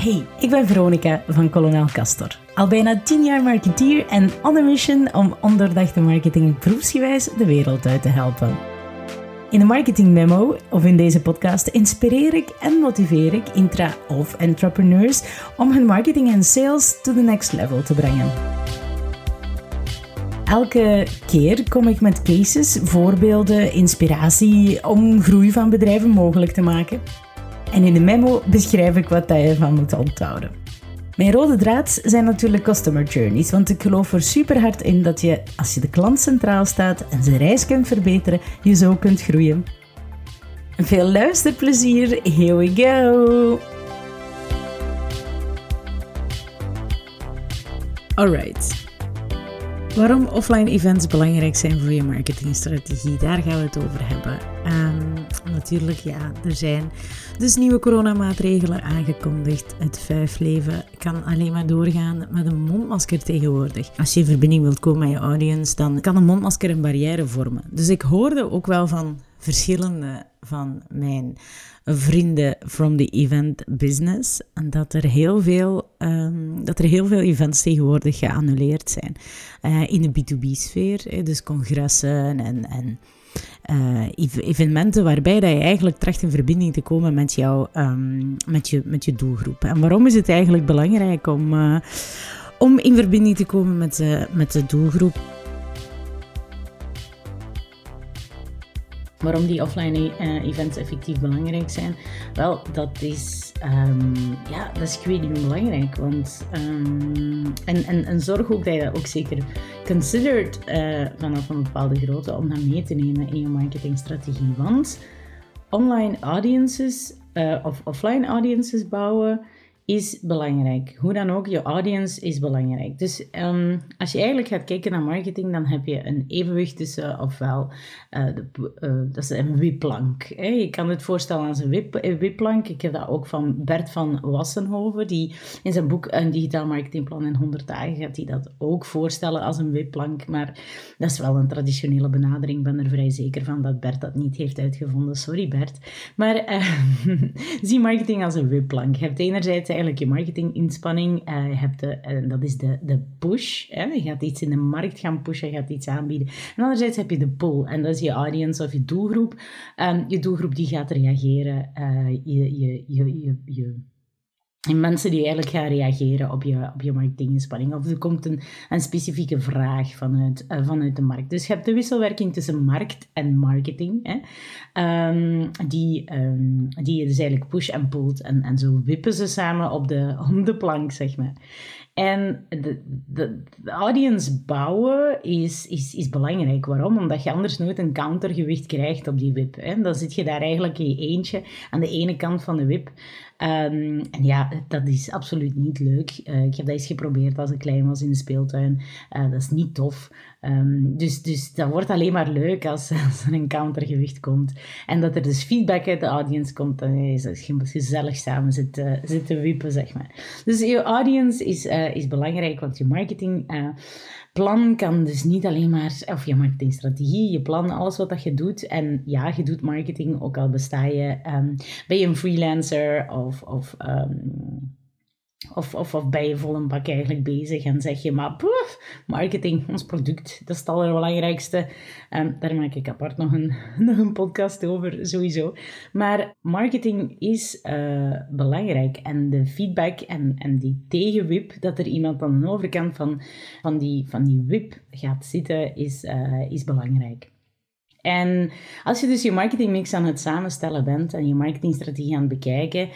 Hey, ik ben Veronica van Kolonel Castor. Al bijna 10 jaar marketeer en on a mission om ondoordachte marketing proefsgewijs de wereld uit te helpen. In de Marketing Memo of in deze podcast inspireer ik en motiveer ik intra- of entrepreneurs om hun marketing en sales to the next level te brengen. Elke keer kom ik met cases, voorbeelden, inspiratie om groei van bedrijven mogelijk te maken. En in de memo beschrijf ik wat je ervan moet onthouden. Mijn rode draad zijn natuurlijk customer journeys, want ik geloof er super hard in dat je, als je de klant centraal staat en zijn reis kunt verbeteren, je zo kunt groeien. Veel luisterplezier, here we go! Alright. Waarom offline events belangrijk zijn voor je marketingstrategie, daar gaan we het over hebben. Um, natuurlijk, ja, er zijn dus nieuwe coronamaatregelen aangekondigd. Het vijfleven kan alleen maar doorgaan met een mondmasker tegenwoordig. Als je in verbinding wilt komen met je audience, dan kan een mondmasker een barrière vormen. Dus ik hoorde ook wel van verschillende van mijn vrienden from the event business dat er heel veel, um, dat er heel veel events tegenwoordig geannuleerd zijn uh, in de B2B-sfeer. Dus congressen en, en uh, evenementen waarbij dat je eigenlijk tracht in verbinding te komen met, jou, um, met, je, met je doelgroep. En waarom is het eigenlijk belangrijk om, uh, om in verbinding te komen met, met de doelgroep? Waarom die offline uh, events effectief belangrijk zijn? Wel, dat is, um, ja, dat is niet belangrijk. Want, um, en, en, en zorg ook dat je dat ook zeker considered uh, vanaf een bepaalde grootte om dat mee te nemen in je marketingstrategie. Want online audiences uh, of offline audiences bouwen is belangrijk. Hoe dan ook, je audience is belangrijk. Dus um, als je eigenlijk gaat kijken naar marketing, dan heb je een evenwicht tussen ofwel, uh, de, uh, dat is een wipplank. Je kan het voorstellen als een wip, wipplank. Ik heb dat ook van Bert van Wassenhoven, die in zijn boek Een digitaal marketingplan in 100 dagen gaat hij dat ook voorstellen als een wipplank. Maar dat is wel een traditionele benadering. Ik ben er vrij zeker van dat Bert dat niet heeft uitgevonden. Sorry Bert. Maar uh, zie marketing als een wipplank. Je hebt enerzijds eigenlijk je marketinginspanning. Uh, je hebt de, uh, dat is de, de push. Hè? Je gaat iets in de markt gaan pushen, je gaat iets aanbieden. En anderzijds heb je de pull. En dat is je audience of je doelgroep. Um, je doelgroep die gaat reageren. Uh, je, je, je, je en mensen die eigenlijk gaan reageren op je, op je marketinginspanning. Of er komt een, een specifieke vraag vanuit, uh, vanuit de markt. Dus je hebt de wisselwerking tussen markt en marketing. Hè, um, die, um, die dus eigenlijk push en pullt. En, en zo wippen ze samen op de, op de plank, zeg maar. En de, de, de, audience bouwen is, is, is belangrijk. Waarom? Omdat je anders nooit een countergewicht krijgt op die wip. Hè? Dan zit je daar eigenlijk in je eentje aan de ene kant van de wip. Um, en ja, dat is absoluut niet leuk. Uh, ik heb dat eens geprobeerd als ik klein was in de speeltuin. Uh, dat is niet tof. Um, dus, dus dat wordt alleen maar leuk als, als, er een countergewicht komt. En dat er dus feedback uit de audience komt. Dan is het gezellig samen zitten, zitten wippen, zeg maar. Dus je audience is, uh, is belangrijk, want je marketing plan kan dus niet alleen maar, of je marketingstrategie, je plan, alles wat dat je doet. En ja, je doet marketing, ook al besta je, um, ben je een freelancer of, of um, of, of, of ben je vol een bak eigenlijk bezig en zeg je, maar poef, marketing, ons product, dat is het allerbelangrijkste. Um, daar maak ik apart nog een, nog een podcast over, sowieso. Maar marketing is uh, belangrijk en de feedback en, en die tegenwip, dat er iemand aan de overkant van, van, die, van die wip gaat zitten, is, uh, is belangrijk. En als je dus je marketingmix aan het samenstellen bent en je marketingstrategie aan het bekijken,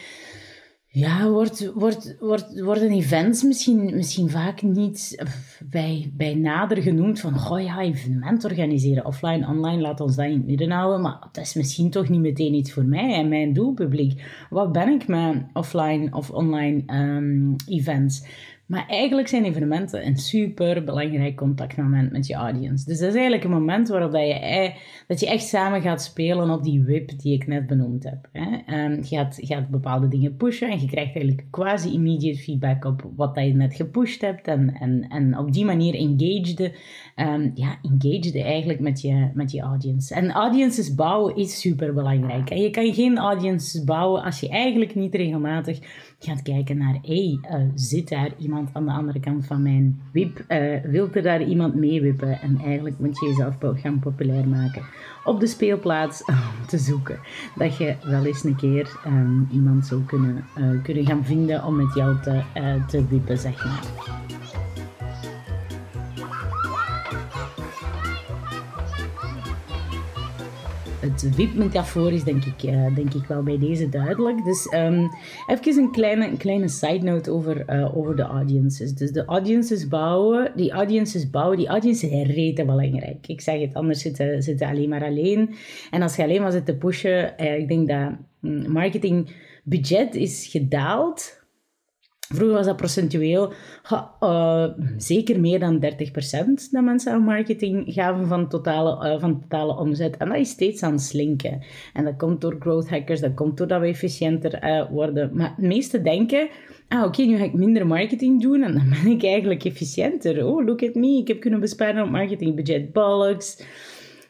ja, wordt, wordt, wordt, worden events misschien, misschien vaak niet bij, bij nader genoemd van, goh ja, evenement organiseren, offline, online, laat ons dat in het midden houden, maar dat is misschien toch niet meteen iets voor mij en mijn doelpubliek. Wat ben ik met offline of online um, events? Maar eigenlijk zijn evenementen een super belangrijk contactmoment met je audience. Dus dat is eigenlijk een moment waarop dat je, dat je echt samen gaat spelen op die whip die ik net benoemd heb. Um, je, gaat, gaat bepaalde dingen pushen en je krijgt eigenlijk quasi immediate feedback op wat dat je net gepusht hebt. En, en, en op die manier engagede, um, ja, engagede eigenlijk met je, met je audience. En audiences bouwen is super belangrijk. Je kan geen audiences bouwen als je eigenlijk niet regelmatig gaat kijken naar, hé, hey, uh, zit daar iemand aan de andere kant van mijn wip? Uh, wilt er daar iemand mee wippen? En eigenlijk moet je jezelf gaan populair maken op de speelplaats om te zoeken. Dat je wel eens een keer um, iemand zou kunnen, uh, kunnen gaan vinden om met jou te, te wippen, zeg maar. Het WIP-metafoor is denk ik, uh, denk ik wel bij deze duidelijk. Dus um, even een kleine, kleine side note over, uh, over de audiences. Dus de audiences bouwen, die audiences bouwen, die audiences zijn rete belangrijk. Ik zeg het, anders zitten ze alleen maar alleen. En als je alleen maar zit te pushen, uh, ik denk dat mm, marketingbudget is gedaald Vroeger was dat procentueel uh, zeker meer dan 30% dat mensen aan marketing gaven van totale, uh, van totale omzet. En dat is steeds aan het slinken. En dat komt door growth hackers, dat komt doordat we efficiënter uh, worden. Maar de meesten denken, ah oké, nu ga ik minder marketing doen en dan ben ik eigenlijk efficiënter. Oh, look at me, ik heb kunnen besparen op marketingbudget. Bollocks.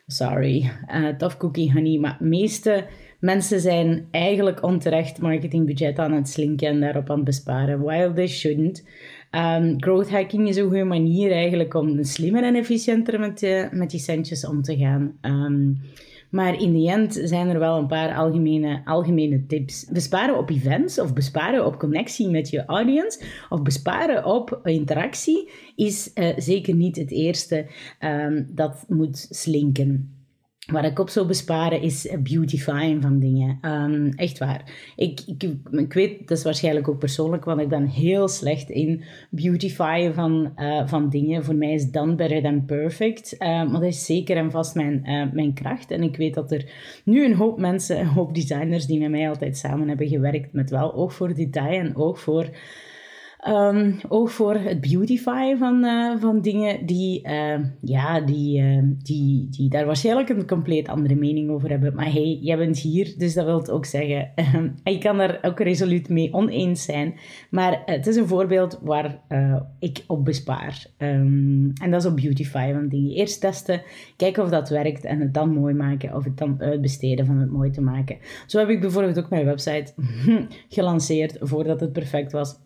Sorry, tough cookie honey. Maar de meeste mensen zijn eigenlijk onterecht marketingbudget aan het slinken en daarop aan het besparen, while they shouldn't. Um, growth hacking is een goede manier eigenlijk om slimmer en efficiënter met, je, met die centjes om te gaan. Um, maar in de end zijn er wel een paar algemene, algemene tips. Besparen op events of besparen op connectie met je audience of besparen op interactie is uh, zeker niet het eerste um, dat moet slinken. Waar ik op zou besparen is beautifying van dingen. Um, echt waar. Ik, ik, ik weet, dat is waarschijnlijk ook persoonlijk, want ik ben heel slecht in beautifyen van, uh, van dingen. Voor mij is done better than perfect. Uh, maar dat is zeker en vast mijn, uh, mijn kracht. En ik weet dat er nu een hoop mensen, een hoop designers die met mij altijd samen hebben gewerkt, met wel oog voor detail en oog voor Um, ook voor het beautify van, uh, van dingen die, uh, ja, die, uh, die, die daar waarschijnlijk een compleet andere mening over hebben. Maar hey, jij bent hier, dus dat wil ook zeggen. je kan daar ook resoluut mee oneens zijn. Maar het is een voorbeeld waar ik op bespaar. En dat is op beautify van dingen. Eerst testen, kijken of dat werkt en het dan mooi maken. Of het dan uitbesteden van het mooi te maken. Zo heb ik bijvoorbeeld ook mijn website gelanceerd voordat het perfect was.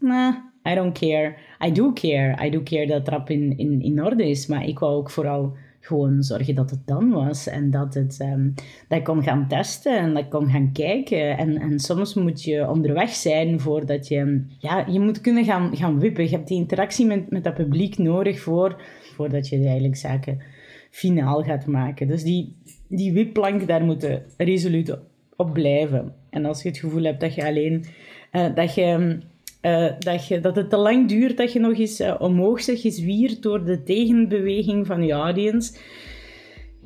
I don't care. I do care. I do care dat trap in, in, in orde is. Maar ik wou ook vooral gewoon zorgen dat het dan was. En dat, het, um, dat ik kon gaan testen en dat ik kon gaan kijken. En, en soms moet je onderweg zijn voordat je... Ja, je moet kunnen gaan, gaan wippen. Je hebt die interactie met, met dat publiek nodig voor, voordat je eigenlijk zaken finaal gaat maken. Dus die, die wipplank, daar moeten resoluut op blijven. En als je het gevoel hebt dat je alleen... Uh, dat je uh, dat, je, dat het te lang duurt dat je nog eens uh, omhoog zegt, gezwierd door de tegenbeweging van je audience.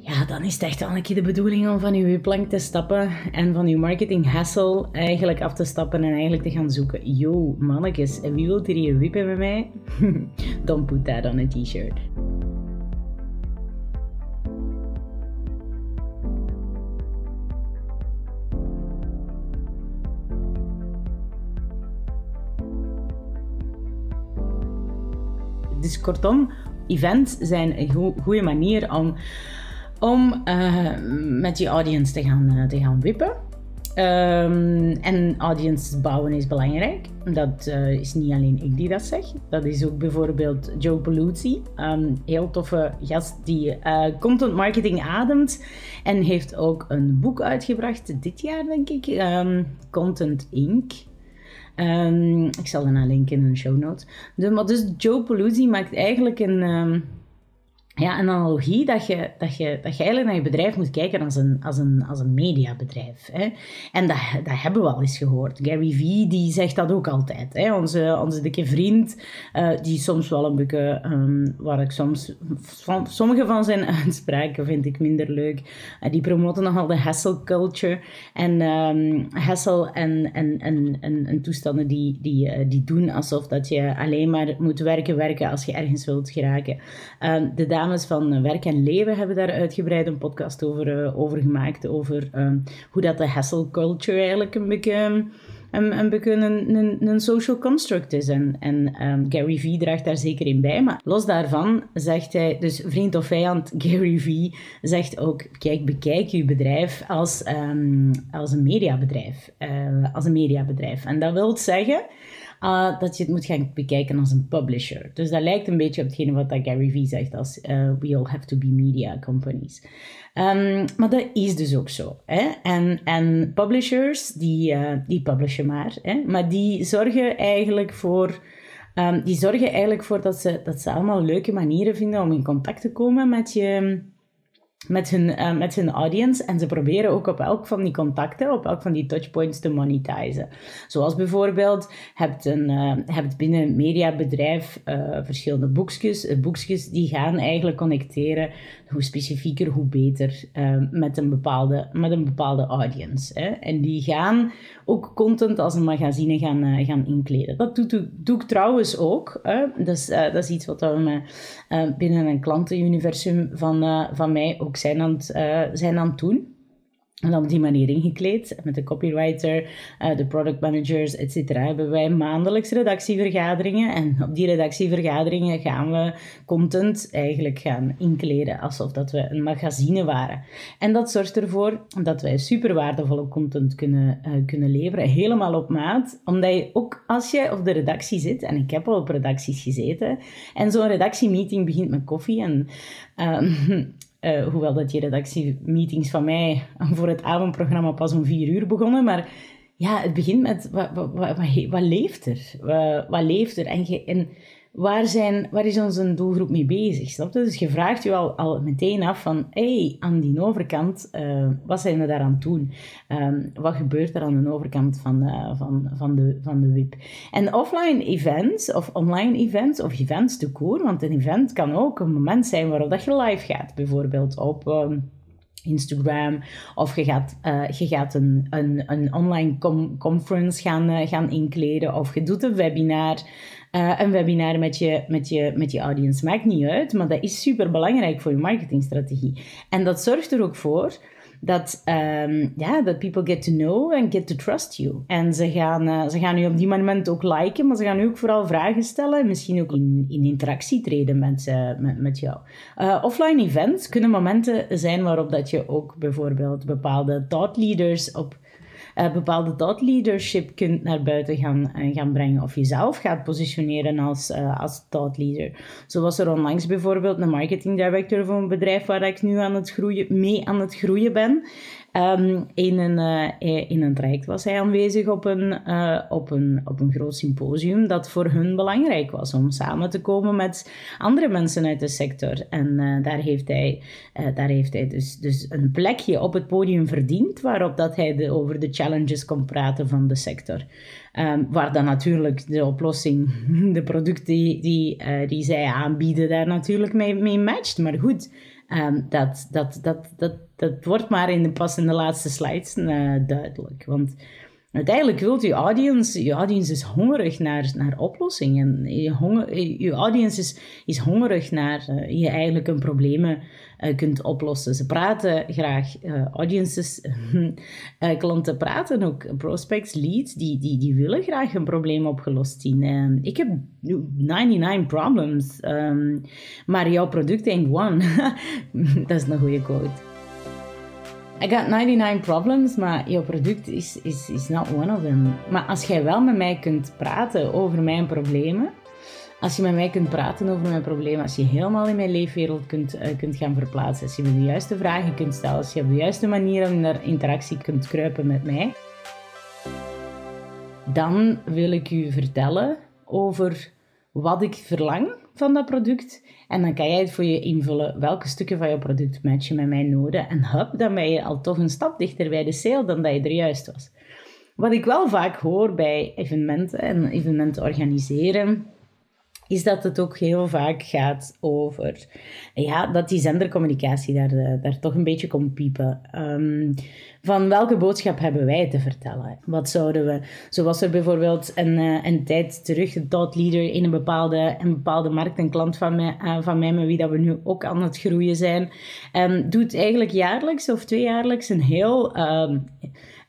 Ja, dan is het echt wel een keer de bedoeling om van je plank te stappen en van je marketing hassle eigenlijk af te stappen en eigenlijk te gaan zoeken. Yo, mannetjes, wie wilt hier wippen met mij? Don't put that on a t-shirt. Dus kortom, events zijn een goede manier om, om uh, met je audience te gaan, uh, te gaan wippen. Um, en audience bouwen is belangrijk. Dat uh, is niet alleen ik die dat zeg. Dat is ook bijvoorbeeld Joe Paluzzi. Um, heel toffe gast die content marketing ademt. En heeft ook een boek uitgebracht dit jaar, denk ik. Um, content Inc. Um, ik zal daarna linken in de show notes. Maar dus Joe Paluzzi maakt eigenlijk een, um, ja, een analogie dat je, dat, je, dat je eigenlijk naar je bedrijf moet kijken als een, als een, als een mediabedrijf. Hè. En dat, dat hebben we al eens gehoord. Gary Vee die zegt dat ook altijd. Hè. Onze, onze dikke vriend, uh, die soms wel een beetje, um, waar ik soms, sommige van zijn uitspraken vind ik minder leuk. Uh, die promoten nogal de hustle culture. En um, hustle en, en, en, en, en, toestanden die, die, uh, die doen alsof dat je alleen maar moet werken, werken als je ergens wilt geraken. de dames van Werk en Leven hebben daar uitgebreid een podcast over, uh, over gemaakt. Over um, hoe dat de hustle culture eigenlijk een beetje, een, beetje een, een, een social construct is. En, en um, Gary Vee draagt daar zeker in bij. Maar los daarvan zegt hij, dus vriend of vijand, Gary Vee zegt ook, kijk, bekijk je bedrijf als, als een mediabedrijf. Uh, als een mediabedrijf. En dat wil zeggen uh, dat je het moet gaan bekijken als een publisher. Dus dat lijkt een beetje op hetgene wat Gary Vee zegt als uh, we all have to be media companies. Um, maar dat is dus ook zo. Hè? En, en publishers, die, uh, die publishen maar. Hè? Maar die zorgen eigenlijk voor... Um, die zorgen eigenlijk voor dat ze, dat ze allemaal leuke manieren vinden om in contact te komen met je met hun, uh, met hun audience. En ze proberen ook op elk van die contacten, op elk van die touchpoints te monetizen. Zoals bijvoorbeeld, hebt, een, uh, hebt binnen een mediabedrijf uh, verschillende boekjes. boekjes die gaan eigenlijk connecteren, hoe specifieker, hoe beter, met, een bepaalde, met een bepaalde audience. Hè? En die gaan ook content als een magazine gaan, gaan inkleden. Dat doe, doe ik trouwens ook. Hè? Dat, is, dat is iets wat we binnen een klantenuniversum van, van mij ook zijn aan het, uh, zijn aan het doen. En op die manier ingekleed, met de copywriter, uh, de product managers, etc. hebben wij maandelijks redactievergaderingen. En op die redactievergaderingen gaan we content eigenlijk gaan inkleden, alsof dat we een magazine waren. En dat zorgt ervoor dat wij super waardevolle content kunnen, uh, kunnen leveren, helemaal op maat. Omdat je ook als je op de redactie zit, en ik heb al op redacties gezeten, en zo'n redactiemeeting begint met koffie en... Uh, Uh, hoewel dat die redactiemeetings van mij voor het avondprogramma pas om vier uur begonnen. Maar ja, het begint met wat, wat, wat, wat leeft er? Wat, leeft er? En, en waar, zijn, waar is onze doelgroep mee bezig? Snap je? Dus je vraagt je al, al meteen af van, hey, aan die overkant, uh, wat zijn we daaraan doen? Um, wat gebeurt er aan de overkant van, uh, van, van, de, van de WIP? En offline events, of online events, of events te want een event kan ook een moment zijn waarop dat je live gaat, bijvoorbeeld op... Um, Instagram of je gaat, uh, je gaat een, een, een online conference gaan, uh, gaan inkleden of je doet een webinar. Uh, een webinar met je, met, je, met je audience maakt niet uit, maar dat is super belangrijk voor je marketingstrategie. En dat zorgt er ook voor dat, um, ja, dat people get to know and get to trust you. En ze gaan, uh, ze gaan u op die moment ook liken, maar ze gaan u ook vooral vragen stellen en misschien ook in, in interactie treden met, uh, met, met jou. Uh, offline events kunnen momenten zijn waarop dat je ook bijvoorbeeld bepaalde thought leaders op uh, bepaalde thought leadership kunt naar buiten gaan, uh, gaan brengen. Of jezelf gaat positioneren als, uh, als thought leader. Zo was er onlangs bijvoorbeeld een marketing director voor een bedrijf waar ik nu aan het groeien, mee aan het groeien ben. Um, in, een, uh, in een traject was hij aanwezig op een, uh, op, een, op een groot symposium dat voor hun belangrijk was om samen te komen met andere mensen uit de sector. En daar heeft hij, daar heeft hij dus, dus een plekje op het podium verdiend waarop dat hij over de challenges kon praten van de sector. Um, waar dan natuurlijk de oplossing, de producten die, die, die zij aanbieden, daar natuurlijk mee, mee matcht. Maar goed, Um, dat, dat, dat, dat, dat wordt maar in de, pas in de laatste slides uh, duidelijk. Want uiteindelijk wilt je audience, je audience is hongerig naar, naar oplossingen. Je, honger, audience is, is hongerig naar uh, je eigenlijk een problemen uh, kunt oplossen. Ze praten graag, uh, audiences, klanten praten ook, prospects, leads, die, die, die willen graag een probleem opgelost zien. Ehm, ik heb 99 problems, um, maar jouw product ain't one. Dat is een goede quote. I got 99 problems, maar jouw product is, is, is not one of them. Maar als jij wel met mij kunt praten over mijn problemen, als je met mij kunt praten over mijn problemen, als je helemaal in mijn leefwereld kunt, uh, kunt gaan verplaatsen, als je me de juiste vragen kunt stellen, als je op de juiste manier in interactie kunt kruipen met mij, dan wil ik u vertellen over wat ik verlang van dat product. En dan kan jij het voor je invullen welke stukken van je product matchen met mijn noden. En hup, dan ben je al toch een stap dichter bij de sale dan dat je er juist was. Wat ik wel vaak hoor bij evenementen en evenementen organiseren, is dat het ook heel vaak gaat over ja, dat die zendercommunicatie daar, eh, daar toch een beetje komt piepen. Um, van welke boodschap hebben wij te vertellen? Wat zouden we, zoals er bijvoorbeeld een, uh, een tijd terug, een thought leader in een bepaalde, een bepaalde markt, een klant van mij, uh, van mij met wie dat we nu ook aan het groeien zijn, um, doet eigenlijk jaarlijks of tweejaarlijks een heel um,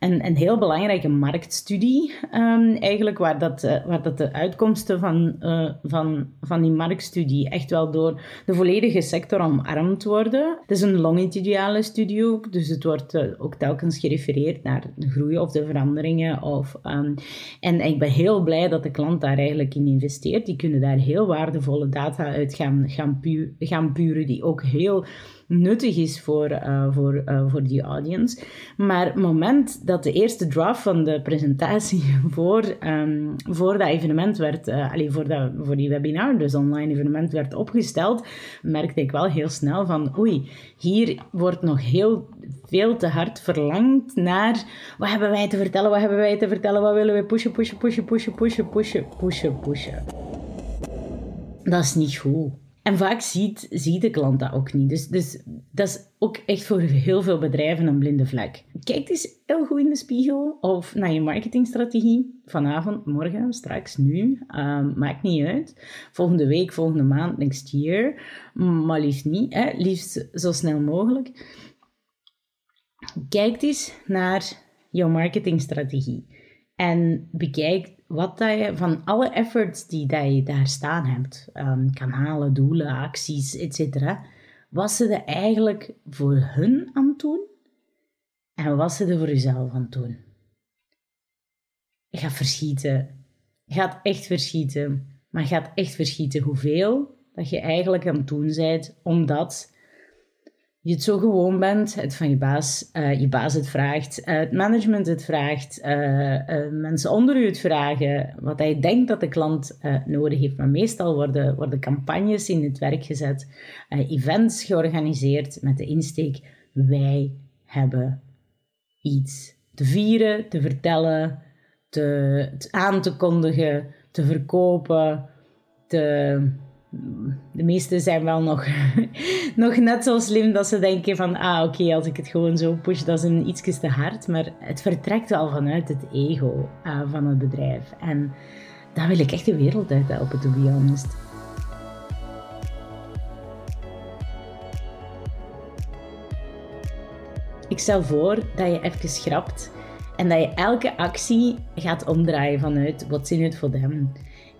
een, een heel belangrijke marktstudie, um, eigenlijk, waar dat, uh, waar dat de uitkomsten van, uh, van, van die marktstudie echt wel door de volledige sector omarmd worden. Het is een longitudinale studie dus het wordt uh, ook telkens gerefereerd naar de groei of de veranderingen. Of, um, en ik ben heel blij dat de klant daar eigenlijk in investeert. Die kunnen daar heel waardevolle data uit gaan, gaan, gaan puren, die ook heel nuttig is voor, uh, voor, uh, voor die audience. Maar het moment dat de eerste draft van de presentatie voor, um, voor dat evenement werd, uh, voor, dat, voor die webinar, dus online evenement, werd opgesteld, merkte ik wel heel snel van oei, hier wordt nog heel veel te hard verlangd naar wat hebben wij te vertellen, wat hebben wij te vertellen, wat willen we pushen, pushen, pushen, pushen, pushen, pushen, pushen, pushen. Dat is niet goed. En vaak ziet, ziet de klant dat ook niet. Dus, dus dat is ook echt voor heel veel bedrijven een blinde vlek. Kijk eens heel goed in de spiegel of naar je marketingstrategie. Vanavond, morgen, straks, nu. Um, maakt niet uit. Volgende week, volgende maand, next year. Maar liefst niet. Hè? Liefst zo snel mogelijk. Kijk eens naar jouw marketingstrategie. En bekijk wat dat je van alle efforts die dat je daar staan hebt, um, kanalen, doelen, acties, etc., wat ze er eigenlijk voor hun aan het doen en wat ze er voor jezelf aan het doen. Je gaat verschieten. Je gaat echt verschieten. Maar je gaat echt verschieten hoeveel dat je eigenlijk aan het doen bent, omdat je het zo gewoon bent, het van je baas, uh, je baas het vraagt, uh, het management het vraagt, uh, mensen onder u het vragen, wat hij denkt dat de klant nodig heeft. Maar meestal worden, worden campagnes in het werk gezet, events georganiseerd met de insteek, wij hebben iets te vieren, te vertellen, te, te aan te kondigen, te verkopen, te de meesten zijn wel nog, nog net zo slim dat ze denken van, ah oké, als ik het gewoon zo push, dat is een iets te hard. Maar het vertrekt wel vanuit het ego uh, van het bedrijf. En daar wil ik echt de wereld uit helpen, to be honest. Ik stel voor dat je even schrapt en dat je elke actie gaat omdraaien vanuit wat in het voor them.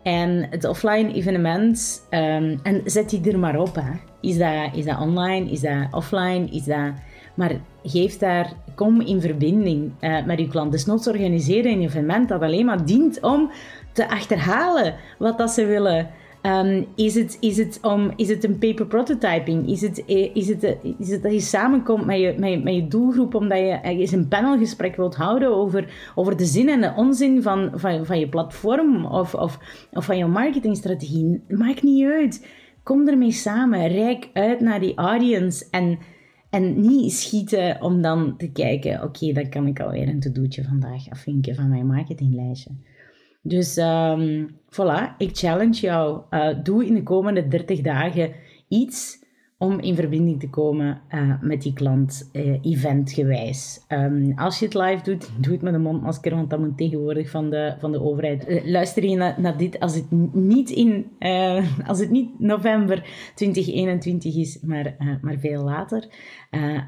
En het offline evenement, um, en zet die er maar op. Hè. Is, dat, is dat online? Is dat offline? Is dat... Maar geef daar, kom in verbinding uh, met je klant. Dus noods organiseren een evenement dat alleen maar dient om te achterhalen wat dat ze willen. Um, is, het, is, het om, is het een paper prototyping? Is het, eh, is, het, is het dat je samenkomt met je, met, met je doelgroep omdat je eens een panelgesprek wilt houden over, over de zin en de onzin van, van, van je platform of, of, of van je marketingstrategie? Maakt niet uit. Kom ermee samen. Rijk uit naar die audience en, en niet schieten om dan te kijken: oké, dan kan ik alweer een to-doetje vandaag afvinken van mijn marketinglijstje. Dus um, voilà, ik challenge jou. Uh, doe in de komende 30 dagen iets om in verbinding te komen uh, met die klant, uh, eventgewijs. Um, als je het live doet, doe het met een mondmasker, want dat moet tegenwoordig van de, van de overheid. Uh, luister je naar, dit als het niet in als het niet november 2021 is, maar, maar veel later.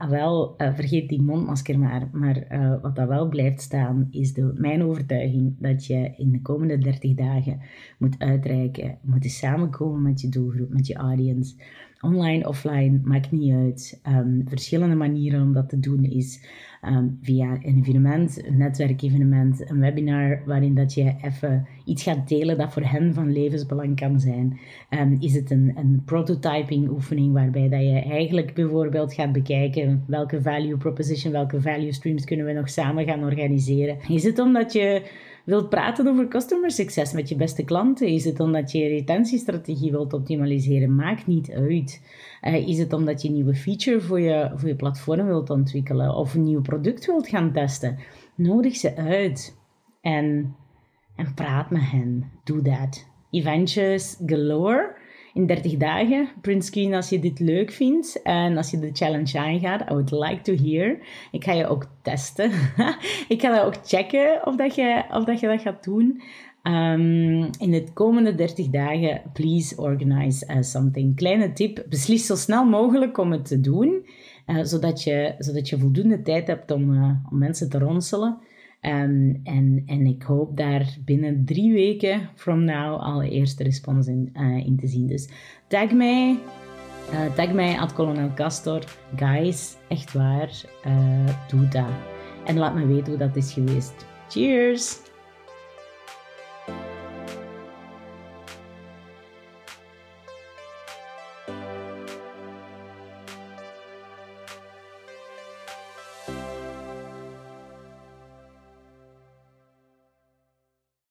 wel, vergeet die mondmasker maar. Maar wat dat wel blijft staan, is de, mijn overtuiging dat je in de komende 30 dagen moet uitreiken, moet samenkomen met je doelgroep, met je audience online, offline, maakt niet uit. Um, verschillende manieren om dat te doen is um, via een evenement, een netwerkevenement, een webinar waarin dat je even iets gaat delen dat voor hen van levensbelang kan zijn. Um, is het een, een prototyping oefening waarbij dat je eigenlijk bijvoorbeeld gaat bekijken welke value proposition, welke value streams kunnen we nog samen gaan organiseren. Is het omdat je wilt praten over customer succes met je beste klanten? Is het omdat je retentiestrategie wilt optimaliseren? Maakt niet uit. Uh, is het omdat je een nieuwe feature voor je, voor je platform wilt ontwikkelen of een nieuw product wilt gaan testen? Nodig ze uit en, en praat met hen. Doe dat. Eventjes galore in 30 dagen. Print screen als je dit leuk vindt en als je de challenge aangaat. I would like to hear. Ik ga je ook testen. ik ga dat ook checken of dat je, of dat, je dat gaat doen. Um, in de komende 30 dagen, please organize uh, something. Kleine tip, beslis zo snel mogelijk om het te doen, uh, zodat, je, zodat je voldoende tijd hebt om, uh, om mensen te ronselen. Um, en, en ik hoop daar binnen drie weken from now al eerste respons in, uh, in te zien. Dus tag mij, uh, tag mij at Colonel Castor. Guys, echt waar, uh, doe dat. En laat me weten hoe dat is geweest. Cheers!